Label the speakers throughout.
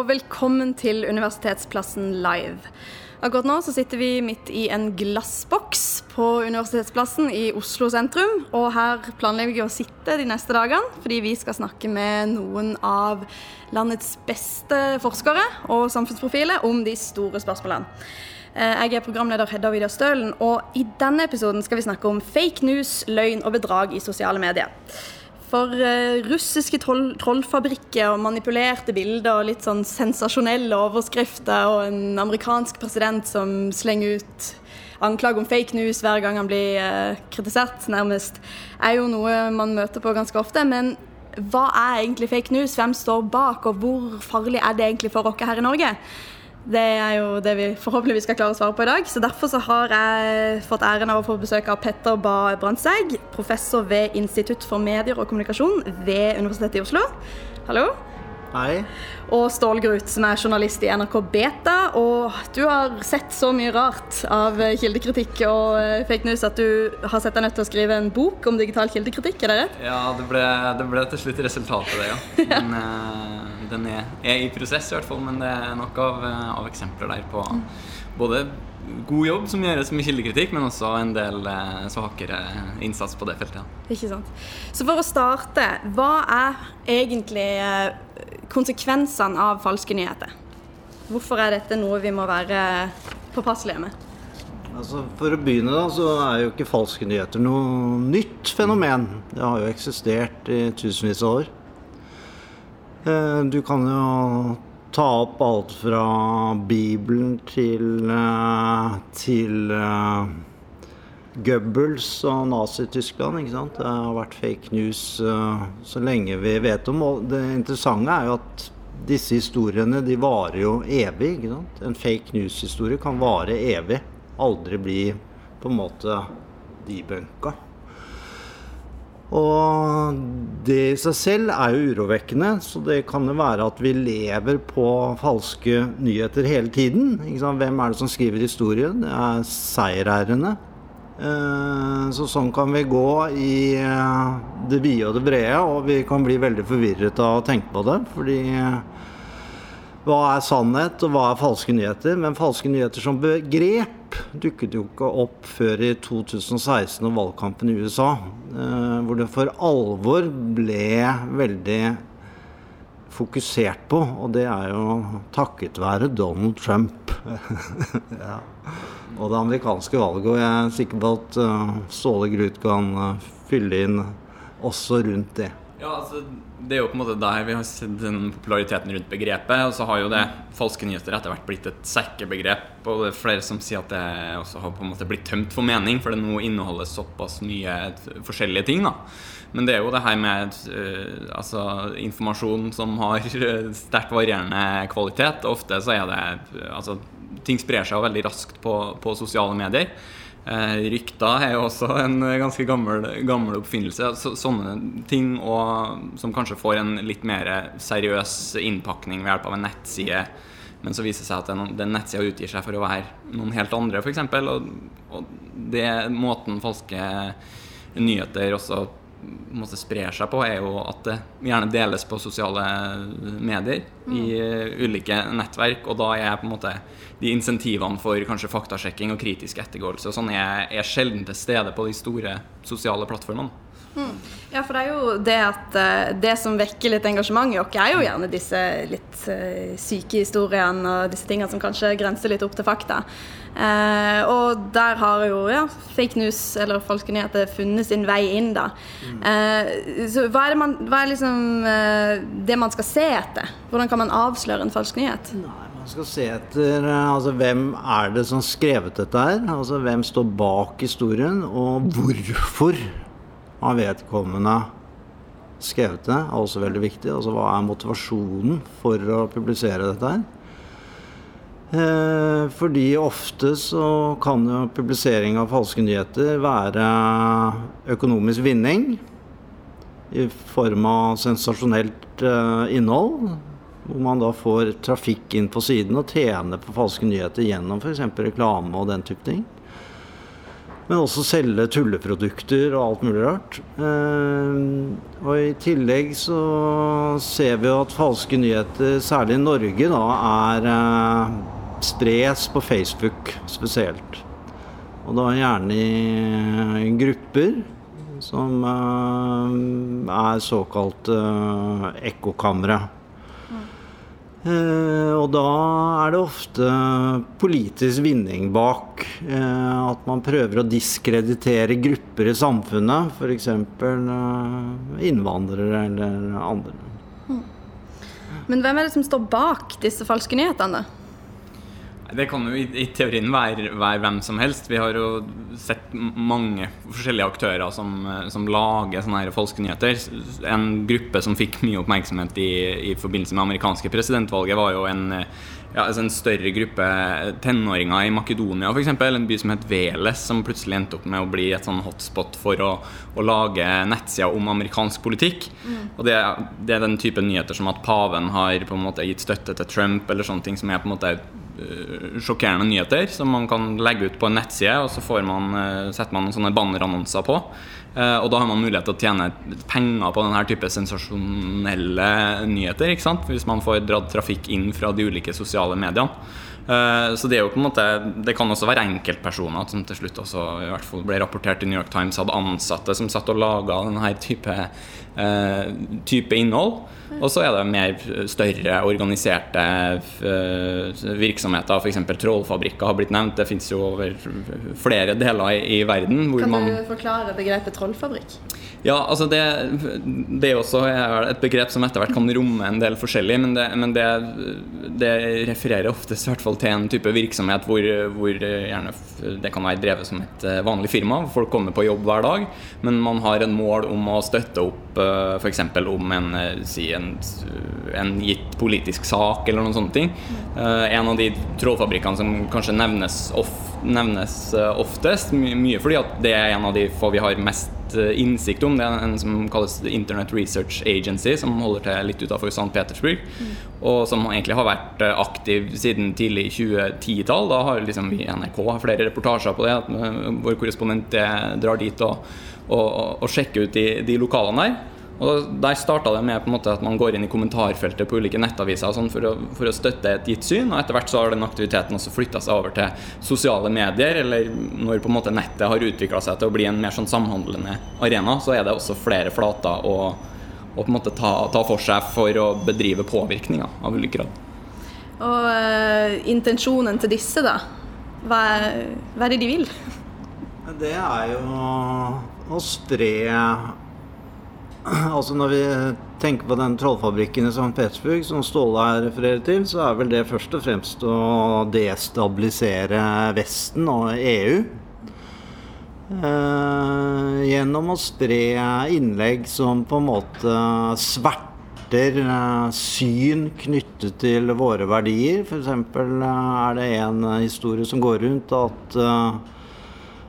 Speaker 1: Og velkommen til Universitetsplassen live. Akkurat nå så sitter vi midt i en glassboks på Universitetsplassen i Oslo sentrum. Og her planlegger vi å sitte de neste dagene, fordi vi skal snakke med noen av landets beste forskere og samfunnsprofiler om de store spørsmålene. Eh, jeg er programleder Hedda Vidar Stølen, og i denne episoden skal vi snakke om fake news, løgn og bedrag i sosiale medier. For uh, russiske troll, trollfabrikker og manipulerte bilder og litt sånn sensasjonelle overskrifter og en amerikansk president som slenger ut anklager om fake news hver gang han blir uh, kritisert, nærmest, er jo noe man møter på ganske ofte. Men hva er egentlig fake news? Hvem står bak, og hvor farlig er det egentlig for oss her i Norge? Det er jo det vi forhåpentligvis skal klare å svare på i dag. Så Derfor så har jeg fått æren av å få besøk av Petter Ba Brandtzæg, professor ved Institutt for medier og kommunikasjon ved Universitetet i Oslo. Hallo.
Speaker 2: Hei.
Speaker 1: Og Stål Grut, som er journalist i NRK Beta. Og du har sett så mye rart av kildekritikk og eh, fake news at du har sett deg nødt til å skrive en bok om digital kildekritikk, er det rett?
Speaker 3: Ja, det ble, det ble til slutt resultatet, det, ja. Men uh, den er, er, i prosess, i hvert fall. Men det er nok av, eh, av eksempler der på mm. både god jobb som gjøres med kildekritikk, men også en del eh, svakere innsats på det feltet. Ja.
Speaker 1: Ikke sant. Så for å starte, hva er egentlig eh, konsekvensene av falske nyheter? Hvorfor er dette noe vi må være påpasselige med?
Speaker 2: Altså, for å begynne da, så er jo ikke falske nyheter noe nytt fenomen. Det har jo eksistert i tusenvis av år. Eh, du kan jo ta opp alt fra Bibelen til, eh, til uh, Goebbels og Nazi-Tyskland. ikke sant? Det har vært fake news uh, så lenge vi vet om. Og det interessante er jo at disse historiene de varer jo evig. ikke sant? En fake news-historie kan vare evig. Aldri bli på en måte debunka. Og det i seg selv er jo urovekkende, så det kan jo være at vi lever på falske nyheter hele tiden. Hvem er det som skriver historien? Det er seierherrene. Eh, så sånn kan vi gå i eh, det vide og det brede, og vi kan bli veldig forvirret av å tenke på det. Fordi eh, hva er sannhet, og hva er falske nyheter? Men falske nyheter som begrep dukket jo ikke opp før i 2016 og valgkampen i USA. Hvor det for alvor ble veldig fokusert på, og det er jo takket være Donald Trump. ja. Og det amerikanske valget. Og jeg er sikker på at uh, Ståle Grut kan uh, fylle inn også rundt det.
Speaker 3: Ja, altså det er jo på en måte der vi har sett den populariteten rundt begrepet. Og så har jo det falske nyheter etter hvert blitt et sekkebegrep. Og det er flere som sier at det også har på en måte blitt tømt for mening, for det nå inneholder såpass mye forskjellige ting. da Men det er jo det her med uh, altså, informasjon som har sterkt varierende kvalitet. Ofte så er det altså, Ting sprer seg veldig raskt på, på sosiale medier. Eh, rykter er jo også en ganske gammel, gammel oppfinnelse. Så, sånne ting og, som kanskje får en litt mer seriøs innpakning ved hjelp av en nettside. Men så viser det seg at den, den nettsida utgir seg for å være noen helt andre, f.eks. Og, og det måten falske nyheter også måte sprer seg på, er jo at det gjerne deles på sosiale medier mm. i ulike nettverk. Og da er på en måte de insentivene for kanskje faktasjekking og kritisk ettergåelse og sånn er, er sjelden til stede på de store sosiale plattformene.
Speaker 1: Mm. Ja, for det er jo det at uh, det som vekker litt engasjement i oss, er jo gjerne disse litt uh, syke historiene og disse tingene som kanskje grenser litt opp til fakta. Eh, og der har jo ja, fake news eller falske nyheter funnet sin vei inn, da. Mm. så hva er, det, man, hva er liksom det man skal se etter? Hvordan kan man avsløre en falsk nyhet?
Speaker 2: Nei, man skal se etter altså, hvem er det som skrevet dette her? Altså, hvem står bak historien, og hvorfor har vedkommende skrevet det, er også veldig viktig. Altså hva er motivasjonen for å publisere dette her? Eh, fordi ofte så kan jo publisering av falske nyheter være økonomisk vinning i form av sensasjonelt eh, innhold. Hvor man da får trafikk inn på siden og tjener på falske nyheter gjennom f.eks. reklame og den type ting. Men også selge tulleprodukter og alt mulig rart. Eh, og i tillegg så ser vi jo at falske nyheter, særlig i Norge, da er eh, spres på Facebook spesielt. Og da gjerne i, i grupper som er såkalte uh, ekkokamre. Uh, og da er det ofte politisk vinning bak. Uh, at man prøver å diskreditere grupper i samfunnet, f.eks. Uh, innvandrere eller andre. Mm.
Speaker 1: Men hvem er det som står bak disse falske nyhetene?
Speaker 3: Det kan jo i, teorien være, være, hvem som helst. Vi har jo sett mange forskjellige aktører som, som lager sånne her falske nyheter. En gruppe som fikk mye oppmerksomhet i, i forbindelse med amerikanske presidentvalget, var jo en, ja, altså en større gruppe tenåringer i Makedonia, f.eks. En by som het Veles, som plutselig endte opp med å bli et sånn hotspot for å, å lage nettsider om amerikansk politikk. Mm. Og det, det, er den type nyheter som at paven har på en måte gitt støtte til Trump, eller sånne ting som er på en måte Eh, sjokkerende nyheter som man kan legge ut på en nettside, og så man, eh, setter man sånne bannerannonser på. Eh, og da har man mulighet til å tjene penger på denne type sensasjonelle nyheter. Hvis man får dratt trafikk inn fra de ulike sosiale mediene. Så det er jo på en måte Det kan også være enkeltpersoner som til slutt også i hvert fall ble rapportert i New York Times hadde ansatte som satt og laga denne type, type innhold. Og så er det mer større, organiserte eh, virksomheter. F.eks. trollfabrikker har blitt nevnt. Det fins jo over flere deler i, i verden.
Speaker 1: kan du forklare begrepet trollfabrikk?
Speaker 3: Ja, altså det, det er også et begrep som etter hvert kan romme en del forskjellig, men det, men det, det refererer oftest i hvert fall til en type virksomhet hvor, hvor, det kan være drevet som et eh, vanlig firma. Folk kommer på jobb hver dag, men man har en mål om å støtte opp eh, f.eks. om en, si, en, en, gitt politisk sak eller noen sånne ting. Uh, En av de trådfabrikkene som kanskje nevnes, of, nevnes oftest, mye fordi at det er en av de få vi har mest uh, innsikt om. Det er en som kalles Internet Research Agency, som holder til litt utafor St. Petersburg. Mm. Og som egentlig har vært aktiv siden tidlig 2010-tall. Da har liksom vi i NRK har flere reportasjer på det. At vår korrespondent drar dit og, og, og sjekker ut de, de lokalene der. Og Der starta det med måte, at man går inn i kommentarfeltet på ulike nettaviser sånn for, å, for, å, støtte et gitt syn. Og etter hvert så har den aktiviteten også flytta seg over til sosiale medier. Eller når på en måte nettet har utvikla seg til å bli en mer sånn samhandlende arena, så er det også flere flater å, å på en måte ta, ta, for seg for å bedrive påvirkninger av ulik grad.
Speaker 1: Og øh, intensjonen til disse, da? Hva er, hva er det de vil?
Speaker 2: Det er jo å spre Altså Når vi tenker på den trollfabrikken i St. Petersburg som Ståle her refererer til, så er vel det først og fremst å destabilisere Vesten og EU. Eh, gjennom å spre innlegg som på en måte sverter eh, syn knyttet til våre verdier. F.eks. Eh, er det en historie som går rundt at eh,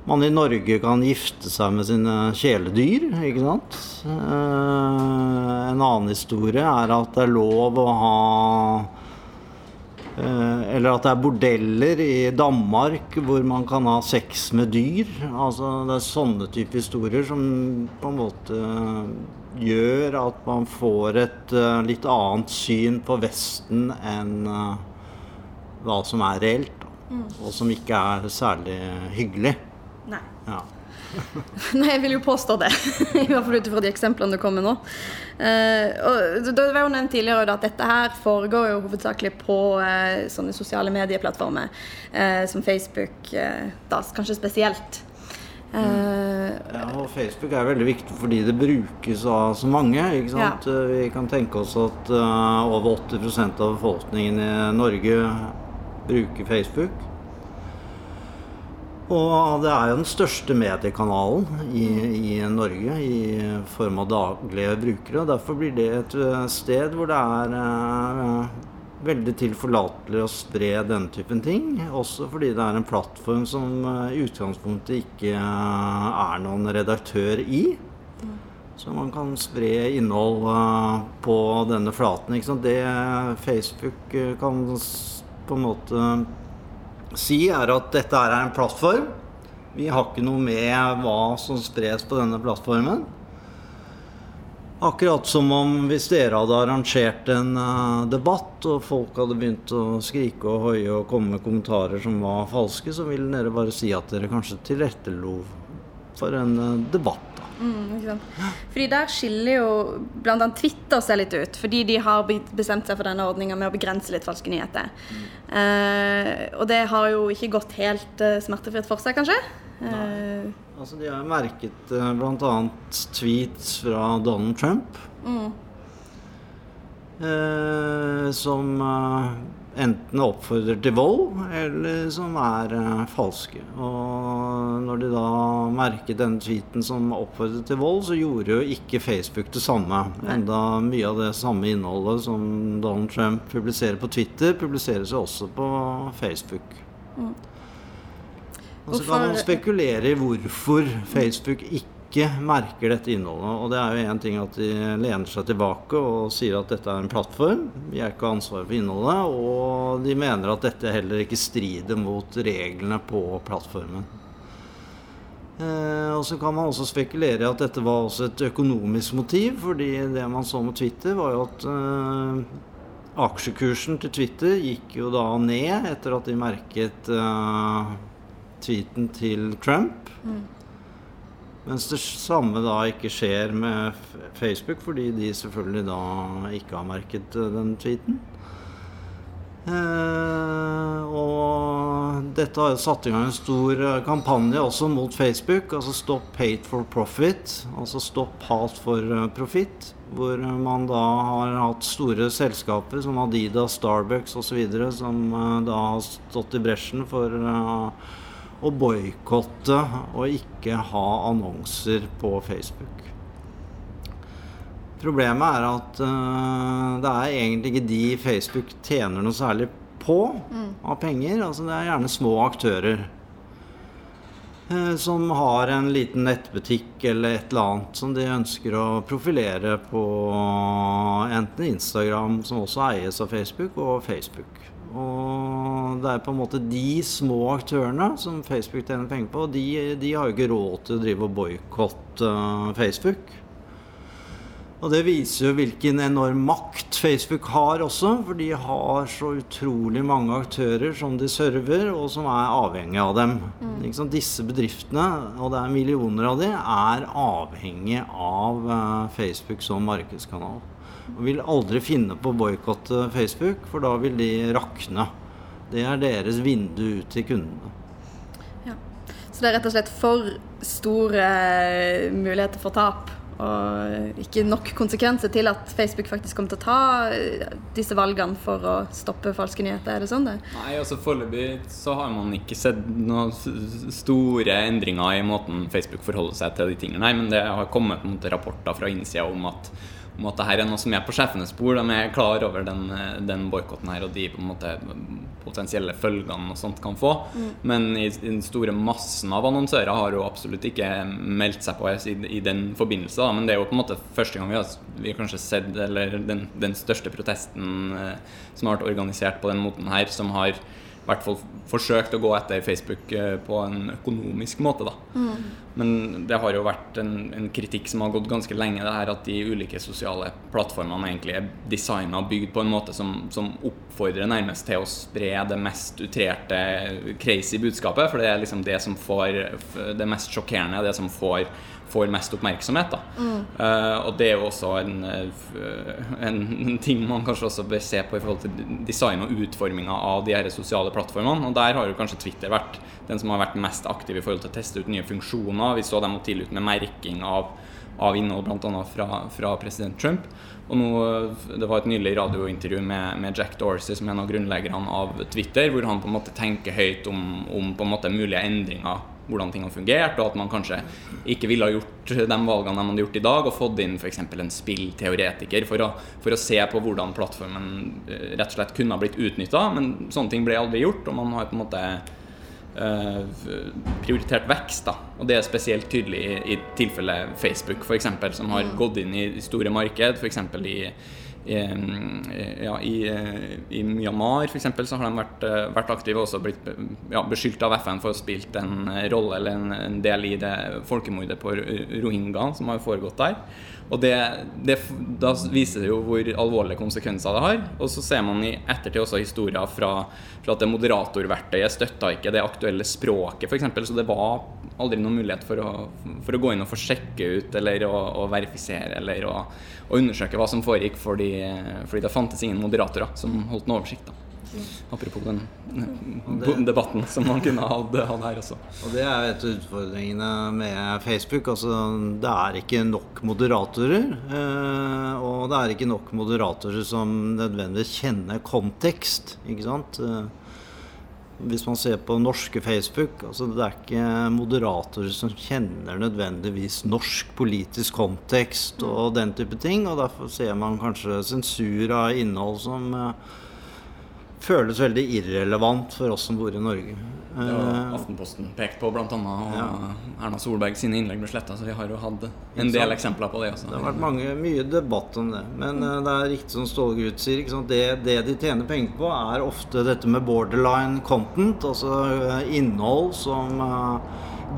Speaker 2: man i Norge kan gifte seg med sine kjæledyr, ikke sant. Eh, en annen historie er at det er lov å ha eh, Eller at det er bordeller i Danmark hvor man kan ha sex med dyr. Altså Det er sånne type historier som på en måte gjør at man får et uh, litt annet syn på Vesten enn hva som er reelt. Mm. Og som ikke er særlig hyggelig.
Speaker 1: Nei. Ja. Nei, jeg vil jo påstå det. I hvert fall ut ifra de eksemplene du kom med nå. Uh, og Det var jo nevnt tidligere at dette her foregår jo hovedsakelig på uh, sånne sosiale medieplattformer uh, som Facebook, da kanskje spesielt.
Speaker 2: ja, og Facebook er veldig viktig fordi det brukes av så mange. ikke sant? Ja. Vi kan tenke oss at over 80% av befolkningen i Norge bruker Facebook. Og det er jo den største mediekanalen i, i, Norge i form av daglige brukere. og Derfor blir det et eh, sted hvor det er eh, veldig tilforlatelig å spre denne typen ting. Også fordi det er en plattform som eh, i utgangspunktet ikke eh, er noen redaktør i. Så man kan spre innhold på denne flaten. Det Facebook kan på en måte si, er at dette er en plattform Vi har ikke noe med hva som spres på denne plattformen. Akkurat som om hvis dere hadde arrangert en uh, debatt, og folk hadde begynt å skrike og hoie og komme med kommentarer som var falske, så ville dere bare si at dere kanskje tilrettelo for en uh, debatt.
Speaker 1: Mm? Fordi der skiller jo bl.a. Twitter seg litt ut. Fordi de har bestemt seg for denne ordninga med å begrense litt falske nyheter. Mm. Eh, og det har jo ikke gått helt smertefritt for seg, kanskje?
Speaker 2: Nei. Altså, de har merket eh, bl.a. tweets fra Donald Trump. Mm. Eh, som uh, enten oppfordrer til vold, eller som er uh, falske. Og når de da merket denne tweeten som oppfordret til vold, så gjorde jo ikke Facebook det samme. Nei. Enda mye av det samme innholdet som Donald Trump publiserer på Twitter, publiseres jo også på Facebook. Mm. Og så kan man spekulere i hvorfor Facebook ikke merker dette innholdet. Og det er jo én ting at de lener seg tilbake og sier at dette er en plattform. Vi er ikke ansvaret for innholdet. Og de mener at dette heller ikke strider mot reglene på plattformen. Eh, og så kan man også spekulere i at dette var også et økonomisk motiv, fordi det man så med Twitter, var jo at eh, aksjekursen til Twitter gikk jo da ned etter at de merket eh, tweeten til Trump. Mm. Mens det samme da ikke skjer med Facebook, fordi de selvfølgelig da ikke har merket eh, den tweeten. Eh, og dette har jo satt i gang en stor eh, kampanje også mot Facebook. Altså Stopp hate for profit. Altså Stopp hat for Profit, profitt. Hvor man da har hatt store selskaper som Adidas, Starbucks osv. som da har stått i bresjen for å boikotte og ikke ha annonser på Facebook. Problemet er at uh, det er egentlig ikke de Facebook tjener noe særlig på mm. av penger. Altså det er gjerne små aktører uh, som har en liten nettbutikk eller et eller annet som de ønsker å profilere på enten Instagram, som også eies av Facebook, og Facebook. Og det er på en måte de små aktørene som Facebook tjener penger på, de, de har jo ikke råd til å drive og boikotte uh, Facebook. Og det viser jo hvilken enorm makt Facebook har også, for de har så utrolig mange aktører som de server, og som er avhengig av dem. Mm. Disse bedriftene, og det er millioner av de, er avhengig av uh, Facebook som markedskanal. Og vil aldri finne på å boikotte Facebook, for da vil de rakne. Det er deres vindu ut til kundene.
Speaker 1: Ja. Så det er rett og slett for store eh, muligheter for tap? Og ikke nok konsekvenser til at Facebook faktisk kommer til å ta eh, disse valgene for å stoppe falske nyheter? Er det sånn det?
Speaker 3: Nei, altså foreløpig så har man ikke sett noen store endringer i måten Facebook forholder seg til de tingene. Nei, men det har kommet på rapporter fra innsida om at om at dette er noe som er på sjefenes bord. De er klar over den, den boikotten her og de på en måte potensielle følgene og sånt kan få. Mm. Men i, i, den store massen av annonsører har jo absolutt ikke meldt seg på i, i den forbindelse. Da. Men det er jo på en måte første gang vi har, vi har kanskje sett eller den, den største protesten eh, som har vært organisert på den måten her, som har i hvert fall forsøkt å gå etter Facebook eh, på en økonomisk måte. Da. Mm. Men det har jo vært en, en, kritikk som har gått ganske lenge, det her at de ulike sosiale plattformene egentlig er designa og bygd på en måte som, som, oppfordrer nærmest til å spre det mest utrerte, crazy budskapet. For det er liksom det som får det mest sjokkerende, det som får får mest oppmerksomhet. Mm. Uh, og det er jo også en, eh, en, en, ting man kanskje også bør se på i forhold til design og utforminga av de her sosiale plattformene. Og der har jo kanskje Twitter vært den som har vært mest aktiv i forhold til å teste ut nye funksjoner. Vi så dem tidlig ut med merking av, av innhold bl.a. Fra, fra president Trump. Og nå, Det var et nylig radiointervju med, med, Jack Dorsey, som er en av grunnleggerne av Twitter, hvor han på en måte tenker høyt om, om på en måte mulige endringer hvordan ting har fungert, og at man kanskje ikke ville ha gjort de valgene man hadde gjort i dag, og fått inn f.eks. en spillteoretiker for å, for å se på hvordan plattformen eh, rett og slett kunne ha blitt utnytta. Men sånne ting ble aldri gjort, og man har på en måte uh, prioritert vekst. da, Og det er spesielt tydelig i, i tilfellet Facebook, f.eks., som har mm. gått inn i store marked, f.eks. i ja, i, i Myanmar f.eks. så har de vært, vært aktive og også blitt ja, beskyldt av FN for å ha spilt en rolle eller en, en del i det folkemordet på rohingya som har foregått der. Og det, det, Da viser det jo hvor alvorlige konsekvenser det har. Og så ser man i ettertid også historier fra, fra at det moderatorverktøyet støtta ikke det aktuelle språket, f.eks. Så det var aldri noen mulighet for å, for å gå inn og få sjekke ut eller å, å verifisere eller å, å, undersøke hva som foregikk, fordi, fordi det fantes ingen moderatorer som holdt en oversikt. da. Apropos den debatten som man kunne hatt her også.
Speaker 2: Og Det er et av utfordringene med Facebook. altså Det er ikke nok moderatorer. Eh, og det er ikke nok moderatorer som nødvendigvis kjenner kontekst. ikke sant? Eh, hvis man ser på norske Facebook, altså det er ikke moderatorer som kjenner nødvendigvis norsk politisk kontekst og den type ting. Og derfor ser man kanskje sensur av innhold som eh, føles veldig irrelevant for oss som bor i Norge.
Speaker 3: Det har eh, Aftenposten pekt på bl.a. Og ja. Erna Solberg sine innlegg ble sletta, så vi har jo hatt en del eksempler på det også.
Speaker 2: Det har vært mange, mye debatt om det. Men mm. det er riktig som Ståle Gutt sier. Det, det, de tjener penger på, er ofte dette med borderline content, altså eh, innhold som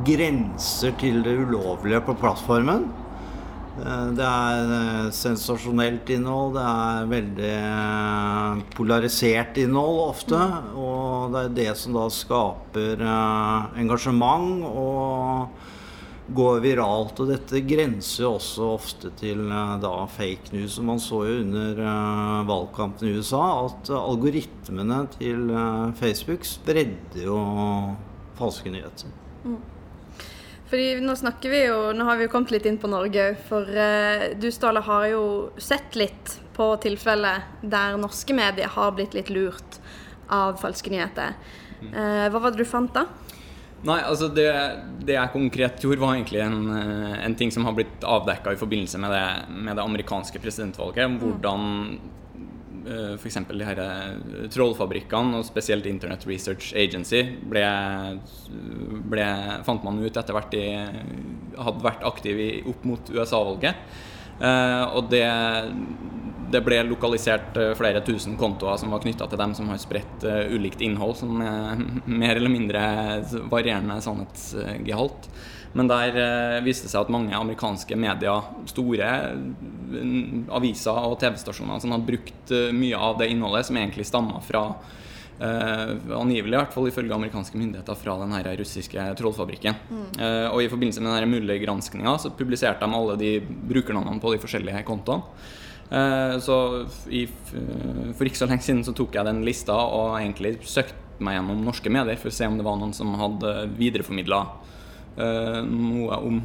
Speaker 2: grenser til det ulovlige på plattformen. Eh, det er eh, sensasjonelt innhold, det er veldig eh, polarisert innhold ofte. Og det er det som da skaper engasjement og går viralt. Og dette grenser jo også ofte til da fake news. Man så jo under valgkampen i USA at algoritmene til Facebook spredde jo falske nyheter. Mm.
Speaker 1: Fordi nå snakker vi jo Nå har vi jo kommet litt inn på Norge. For uh, du Ståle har jo sett litt på tilfeller der norske medier har blitt litt lurt av falske nyheter. Uh, hva var det du fant da?
Speaker 3: Nei, altså det, det, jeg konkret gjorde, var egentlig en, eh, en ting som har blitt avdekka i forbindelse med det, med det amerikanske presidentvalget. Mm. Hvordan Eh, f.eks. de her eh, trollfabrikkene, og spesielt Internet Research Agency, ble, ble, fant man ut etter hvert de hadde vært aktive opp mot USA-valget. Eh, og det, det, ble lokalisert flere tusen kontoer som var knytta til dem som har spredt ulikt innhold, som er mer eller mindre varierende sannhetsgehalt. Men der eh, viste det seg at mange amerikanske medier, store aviser og TV-stasjoner, som hadde brukt uh, mye av det innholdet som egentlig stamma fra Uh, angivelig, i hvert fall ifølge amerikanske myndigheter, fra den her russiske trollfabrikken. Mm. Uh, og I forbindelse med denne mulige granskinga så publiserte de alle de brukernavnene på de forskjellige kontoene. Uh, så i, For ikke så lenge siden så tok jeg den lista og egentlig søkte meg gjennom norske medier for å se om det var noen som hadde videreformidla Eh, noe om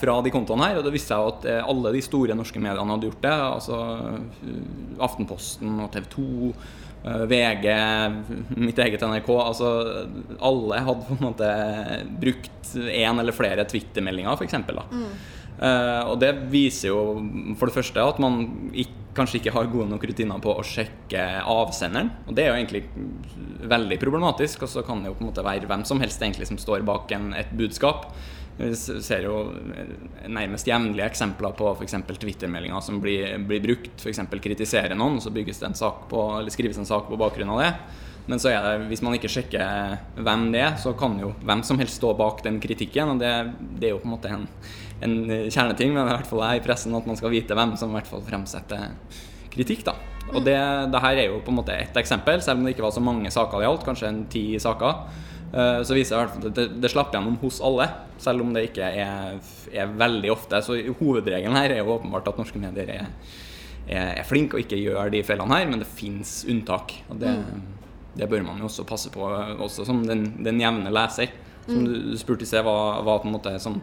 Speaker 3: fra de kontoene her, og det viste seg at eh, alle de store norske mediene hadde gjort det. Altså eh, Aftenposten og TV 2, VG, mitt eget NRK. Altså alle hadde på en måte brukt én eller flere Twitter-meldinger, f.eks. Mm. Uh, og det viser jo for det første at man ikke, kanskje ikke har gode nok rutiner på å sjekke avsenderen. Og det er jo egentlig veldig problematisk. Og så kan det jo på en måte være hvem som helst egentlig som står bak en, et budskap. Vi ser jo nærmest jevnlige eksempler på f.eks. Twitter-meldinger som blir, blir brukt. F.eks. kritisere noen, og så bygges det en sak på, eller skrives en sak på bakgrunn av det. Men så er det, hvis man ikke sjekker hvem det er, så kan jo hvem som helst stå bak den kritikken. Og det, det er jo på en måte en, en kjerneting, men i hvert fall er i pressen at man skal vite hvem som i hvert fall fremsetter kritikk. da. Og det, det her er jo på en måte ett eksempel, selv om det ikke var så mange saker det gjaldt, kanskje en ti saker. Eh, så viser det hvert fall at det, det slapp gjennom hos alle, selv om det ikke er, er veldig ofte. Så hovedregelen her er jo åpenbart at norske medier er, er, er flinke og ikke gjør de feilene her, men det fins unntak. Og det, mm det bør man jo også passe på, også som den, den jevne leser. Som mm. du spurte i sted, hva, hva på en måte som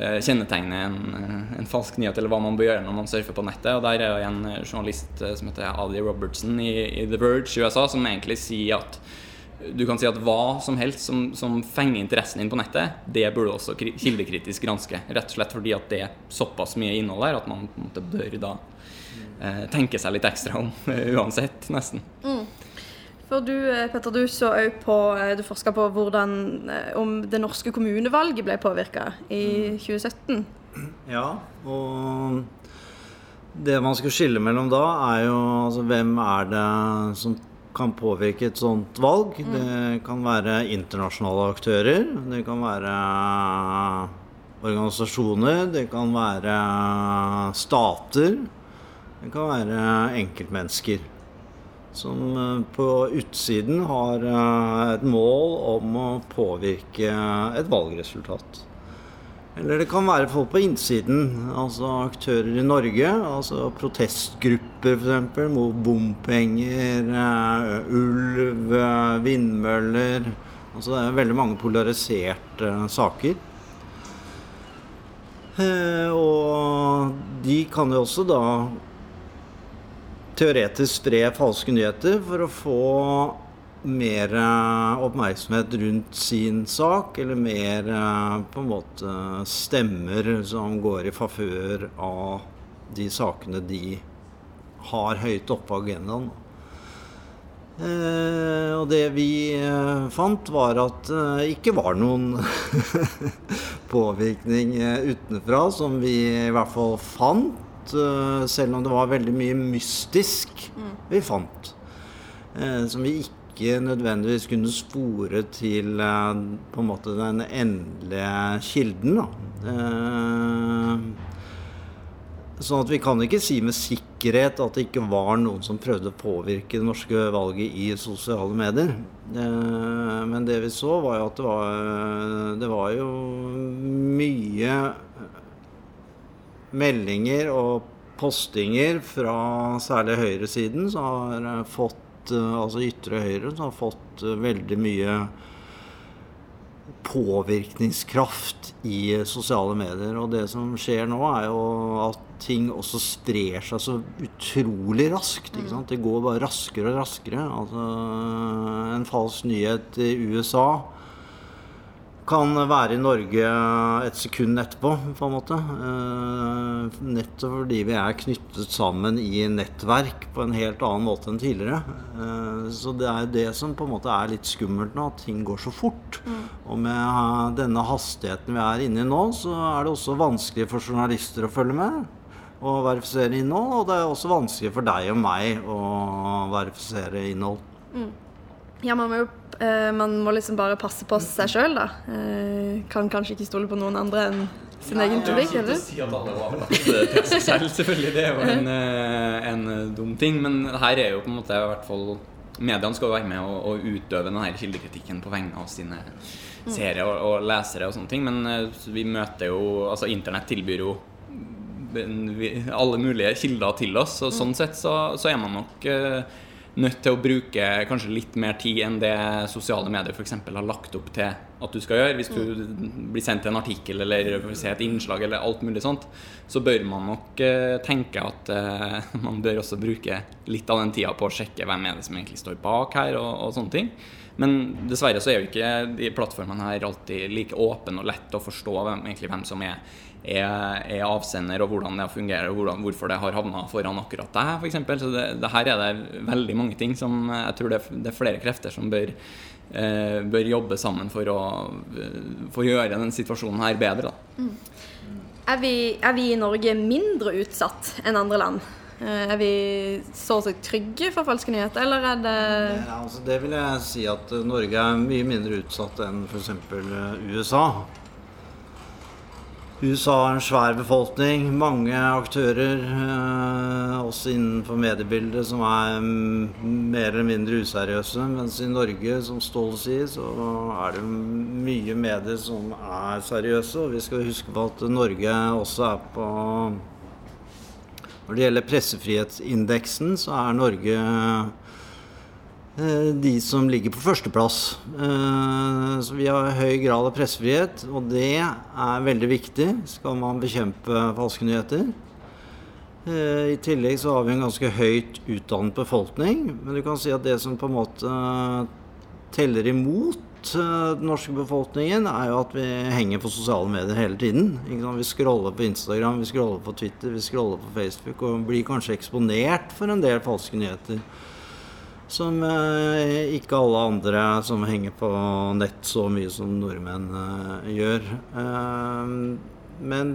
Speaker 3: uh, kjennetegner en, en, falsk nyhet, eller hva man bør gjøre når man surfer på nettet. Og Der er jo en journalist uh, som heter Ali Robertson i, i, The Verge USA, som egentlig sier at du kan si at hva som helst som, som fenger interessen din på nettet, det burde også kildekritisk granske. Rett og slett fordi at det er såpass mye innhold der at man på en måte bør da eh, tenke seg litt ekstra om uansett, nesten. Mm.
Speaker 1: For du, eh, Petter, du så òg på eh, Du forska på hvordan eh, om det norske kommunevalget ble påvirka i 2017.
Speaker 2: Ja, og Det man skal skille mellom da, er jo altså, hvem er det som kan påvirke et sånt valg. Mm. Det kan være internasjonale aktører. Det kan være organisasjoner. Det kan være stater. Det kan være enkeltmennesker. Som eh, på utsiden har eh, et mål om å påvirke et valgresultat. Eller det kan være folk på innsiden, altså aktører i Norge. Altså protestgrupper f.eks. mot bompenger, ulv, vindmøller. Altså det er veldig mange polariserte saker. og de kan jo også da teoretisk spre falske nyheter for å få mer eh, oppmerksomhet rundt sin sak, eller mer eh, på en måte stemmer som går i favør av de sakene de har høyt oppe på agendaen. Eh, og det vi eh, fant, var at det eh, ikke var noen påvirkning utenfra, som vi i hvert fall fant. Selv om det var veldig mye mystisk mm. vi fant. som vi ikke nødvendigvis kunne spore til eh, på en måte den endelige kilden. Da. Eh, sånn at vi kan ikke si med sikkerhet at det ikke var noen som prøvde å påvirke det norske valget i sosiale medier. Eh, men det vi så, var jo at det var, det var jo mye meldinger og postinger fra særlig høyresiden som har fått Eh, altså ytre høyre, som har fått eh, veldig mye påvirkningskraft i sosiale medier. Og det som skjer nå, er jo at ting også sprer seg så utrolig raskt. Det går bare raskere og raskere. Altså, en falsk nyhet i USA kan være i Norge et sekund etterpå, på en måte. Eh, nettopp fordi vi er knyttet sammen i nettverk på en helt annen måte enn tidligere. Eh, så det er det som på en måte er litt skummelt nå, at ting går så fort. Mm. Og med denne hastigheten vi er inne i nå, så er det også vanskelig for journalister å følge med og verifisere innhold. Og det er også vanskelig for deg og meg å verifisere innhold. Mm.
Speaker 1: Ja, man må jo eh, man må liksom bare passe på seg sjøl, da. Eh, kan kanskje ikke stole på noen andre enn sin egen publikk, eller?
Speaker 3: Det er si at alle var seg selv, selvfølgelig. Det er jo en, eh, en, dum ting. Men her er jo på en måte i hvert fall Mediene skal jo være med og, og utøve denne kildekritikken på vegne av sine mm. seere og, og, lesere og sånne ting. Men vi møter jo Altså, internett tilbyr jo alle mulige kilder til oss, og sånn sett så, så er man nok nødt til å bruke kanskje litt mer tid enn det sosiale medier f.eks. har lagt opp til at du skal gjøre. Hvis du mm. blir sendt en artikkel eller ser et innslag eller alt mulig sånt, så bør man nok uh, tenke at uh, man bør også bruke litt av den tida på å sjekke hvem er det som egentlig står bak her, og, og sånne ting. Men dessverre så er jo ikke de plattformene her alltid like åpne og lett å forstå hvem, egentlig hvem som er er, er, avsender, og hvordan det fungerer, og hvordan, hvorfor det har havna foran akkurat deg, f.eks. Så det, det, her er det veldig mange ting som jeg tror det, det er flere krefter som bør, eh, bør jobbe sammen for å, for å, gjøre den situasjonen her bedre. Mm.
Speaker 1: Er, vi, er, vi, i Norge mindre utsatt enn andre land? Eh, er vi så å si trygge for falske nyheter, eller er det
Speaker 2: ja, altså Det vil jeg si at Norge er mye mindre utsatt enn f.eks. USA. USA har en svær befolkning, mange aktører, eh, også innenfor mediebildet, som er mer eller mindre useriøse. Mens i Norge, som Ståle sier, så er det mye medier som er seriøse. Og vi skal huske på at Norge også er på Når det gjelder pressefrihetsindeksen, så er Norge de som ligger på førsteplass. Eh, så vi har høy grad av pressefrihet, og det er veldig viktig skal man bekjempe falske nyheter. Eh, I tillegg så har vi en ganske høyt utdannet befolkning. Men du kan si at det som på en måte teller imot den norske befolkningen, er jo at vi henger på sosiale medier hele tiden. Vi scroller på Instagram, vi scroller på Twitter, vi scroller på Facebook og blir kanskje eksponert for en del falske nyheter som eh, ikke alle andre som henger på nett så mye som nordmenn eh, gjør. Eh, men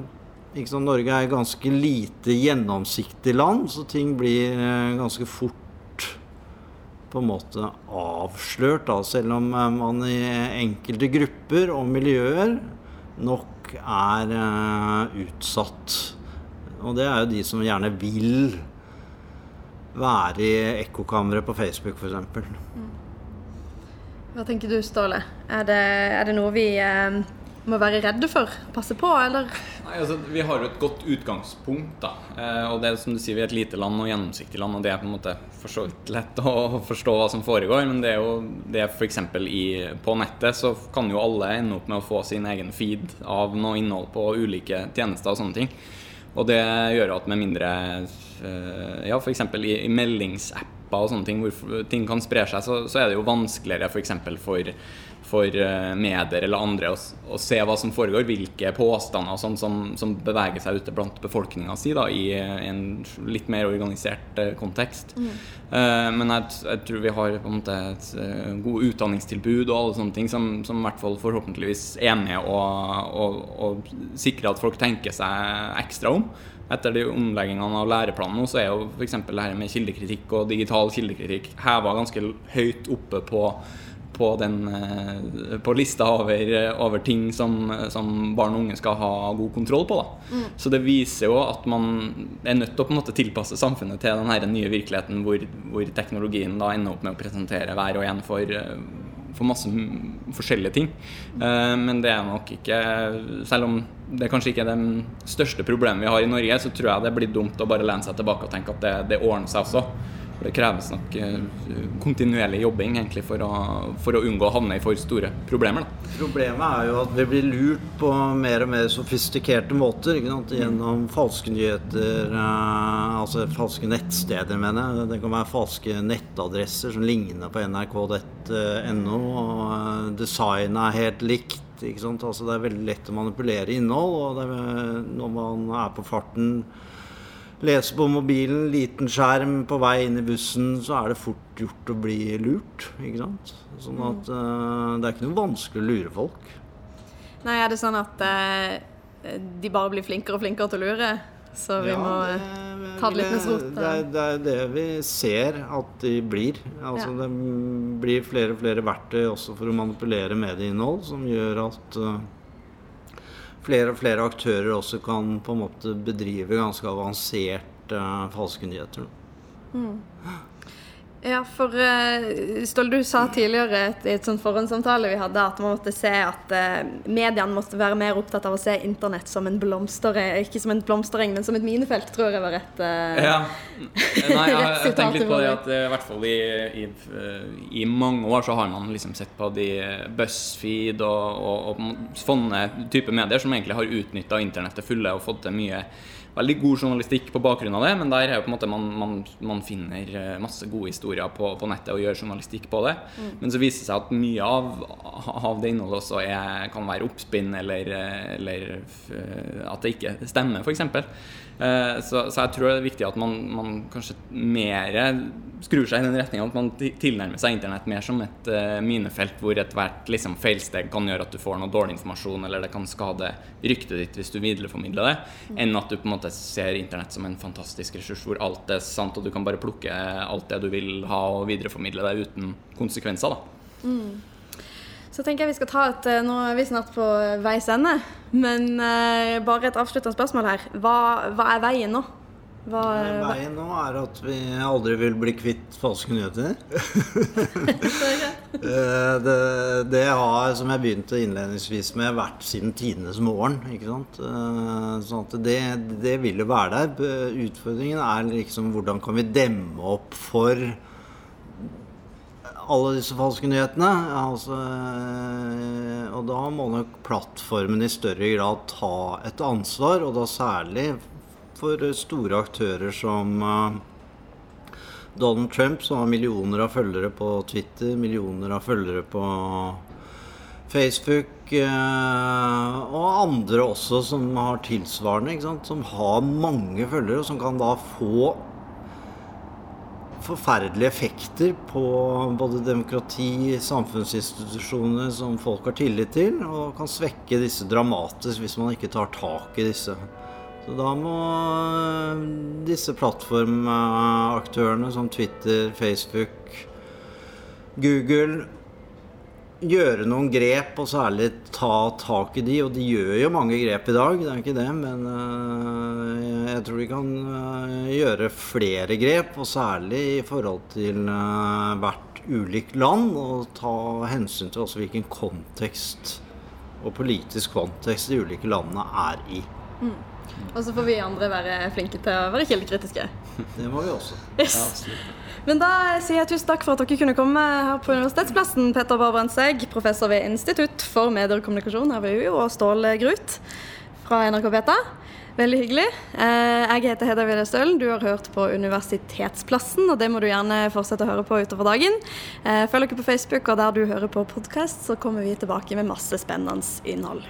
Speaker 2: sant? Norge er et ganske lite gjennomsiktig land, så ting blir eh, ganske fort på en måte avslørt, da, selv om eh, man i enkelte grupper og miljøer nok er eh, utsatt. Og det er jo de som gjerne vil være i ekkokammeret på Facebook, f.eks.
Speaker 1: Hva tenker du, Ståle? Er det, er det noe vi eh, må være redde for? Passe på, eller?
Speaker 3: Nei, altså, Vi har jo et godt utgangspunkt. da eh, Og det er som du sier, vi er et lite land og gjennomsiktig land, og det er på en måte for så vidt lett å forstå hva som foregår. Men det er jo det f.eks. på nettet så kan jo alle ende opp med å få sin egen feed av noe innhold på ulike tjenester og sånne ting. Og det gjør at med mindre Ja, f.eks. i, i meldingsapper og sånne ting hvor ting kan spre seg, så, så er det jo vanskeligere f.eks. For, for for eh, medier eller andre å, å, se hva som foregår, hvilke påstander sånn som, som, beveger seg ute blant befolkninga si da, i, en litt mer organisert uh, kontekst. Mm. Uh, men jeg, jeg, tror vi har på en måte et god utdanningstilbud og alle sånne ting som, som i hvert fall forhåpentligvis er med å sikre at folk tenker seg ekstra om etter de omleggingene av læreplanen nå, så er jo f.eks. det her med kildekritikk og digital kildekritikk heva ganske høyt oppe på på, den, eh, på lista over, over ting som, som, barn og unge skal ha god kontroll på. Mm. Så det viser jo at man er nødt til å på en måte tilpasse samfunnet til den nye virkeligheten hvor, hvor, teknologien da ender opp med å presentere hver og en for, for masse forskjellige ting. Uh, men det er nok ikke Selv om det kanskje ikke er det største problemet vi har i Norge, så tror jeg det blir dumt å bare lene seg tilbake og tenke at det, det ordner seg også. Det kreves nok eh, kontinuerlig jobbing egentlig for å, for å unngå å havne i for store problemer. Da.
Speaker 2: Problemet er jo at vi blir lurt på mer og mer sofistikerte måter. Gjennom falske nyheter, eh, altså falske nettsteder, mener jeg. Det kan være falske nettadresser som ligner på nrk.no. og eh, Designet er helt likt. Altså, det er veldig lett å manipulere innhold. og er, når man er på farten leser på mobilen, liten skjerm på vei inn i bussen, så er det fort gjort å bli lurt. ikke sant? Sånn mm. at uh, det er ikke noe vanskelig å lure folk.
Speaker 1: Nei, er det sånn at uh, de bare blir flinkere og flinkere til å lure? Så vi ja, må det, eh, ta det litt med rot?
Speaker 2: Det, det, er det vi ser at de blir. Altså ja. Det blir flere og flere verktøy også for å manipulere medieinnhold, som gjør at uh, flere og flere aktører også kan på en måte bedrive ganske avanserte uh, falske nyheter. Mm.
Speaker 1: Ja, for uh, Ståle, du sa tidligere i et sånt forhåndssamtale vi hadde, at man måtte se at uh, mediene måtte være mer opptatt av å se internett som en blomstereng, ikke som en blomstereng, men som et minefelt, tror jeg var rett. Uh,
Speaker 3: ja. Nei, jeg, jeg tenker litt på det at i hvert fall i, i, i, mange år så har man liksom sett på de BuzzFeed og, og, og sånne type medier som egentlig har utnytta internettet fulle og fått til mye veldig god journalistikk på bakgrunn av det, men der er jo på en måte man, man, man finner eh, masse gode historier på, på, nettet og gjør journalistikk på det. Mm. Men så viser det seg at mye av, av det innholdet også er, kan være oppspinn, eller, eh, eller eh, at det ikke stemmer, f.eks. Eh, så, så, jeg tror det er viktig at man, man kanskje mer skrur seg i den retninga at man tilnærmer seg internett mer som et uh, minefelt hvor ethvert liksom, feilsteg kan gjøre at du får noe dårlig informasjon, eller det kan skade ryktet ditt hvis du videreformidler det, mm. enn at du på en måte ser internett som en fantastisk ressurs hvor alt er sant, og du kan bare plukke alt det du vil ha og videreformidle det uten konsekvenser. da. Mm.
Speaker 1: Så tenker jeg vi skal ta et eh, Nå er vi snart på veis ende, men uh, bare et avsluttende spørsmål her. Hva, hva er veien nå?
Speaker 2: Hva, veien nå er at vi aldri vil bli kvitt falske nyheter. Eh, det, det, har, som jeg begynte innledningsvis med, vært siden tidenes morgen. ikke sant? Sånn at det, det vil jo være der. Utfordringen er liksom hvordan kan vi demme opp for alle disse falske nyhetene. Altså, eh, og da må nok plattformen i større grad ta et ansvar, og da særlig for store aktører som uh, Donald Trump, som har millioner av følgere på Twitter, millioner av følgere på Facebook, uh, og andre også som har tilsvarende, som har mange følgere, og som kan da få forferdelige effekter på både demokrati, samfunnsinstitusjoner som folk har tillit til, og kan svekke disse dramatisk hvis man ikke tar tak i disse Så da må eh, disse plattformaktørene som Twitter, Facebook, Google gjøre noen grep, og særlig ta tak i de. Og de gjør jo mange grep i dag, det er ikke det, men uh, jeg tror de kan uh, gjøre flere grep. Og særlig i forhold til uh, hvert ulikt land, og ta hensyn til også hvilken kontekst og politisk kontekst de ulike landene er i. Mm.
Speaker 1: Og så får vi andre være flinke til å være kildekritiske.
Speaker 2: Det må vi også.
Speaker 1: Yes. Ja, Men da sier jeg tusen takk for at dere kunne komme her på Universitetsplassen. Petter Barbrandsegg, professor ved Institutt for medier og kommunikasjon her ved UiO, og Ståle Grut fra NRK Beta. Veldig hyggelig. Eh, jeg heter Hedda Wille Stølen. Du har hørt på Universitetsplassen, og det må du gjerne fortsette å høre på utover dagen. Eh, følg dere på Facebook, og der du hører på podkast, så kommer vi tilbake med masse spennende innhold.